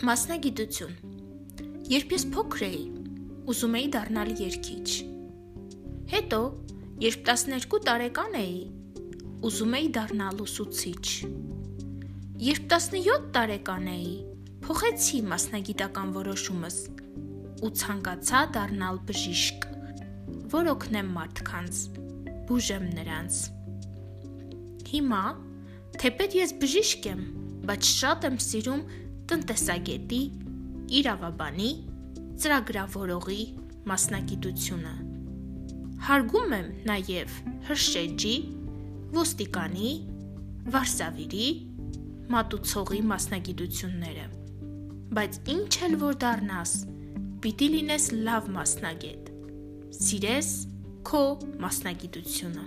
Մասնագիտություն. Երբ ես փոքր էի, ուզում էի դառնալ երգիչ։ Հետո, երբ 12 տարեկան էի, ուզում էի դառնալ ուսուցիչ։ Երբ 17 տարեկան էի, փոխեցի մասնագիտական որոշումս ու ցանկացա դառնալ բժիշկ, որ օգնեմ մարդկանց, բուժեմ նրանց։ Հիմա, թեպետ ես բժիշկ եմ, բայց շատ եմ սիրում տնտեսագետի, իրավաբանի, ծրագրավորողի մասնագիտությունը։ Հարգում եմ նաև հրշեջի, ոստիկանի, վարսավիրի, մատուցողի մասնագիտությունները։ Բայց ինչ էլ որ դառնաս, պիտի լինես լավ մասնագետ։ Սիրես քո մասնագիտությունը։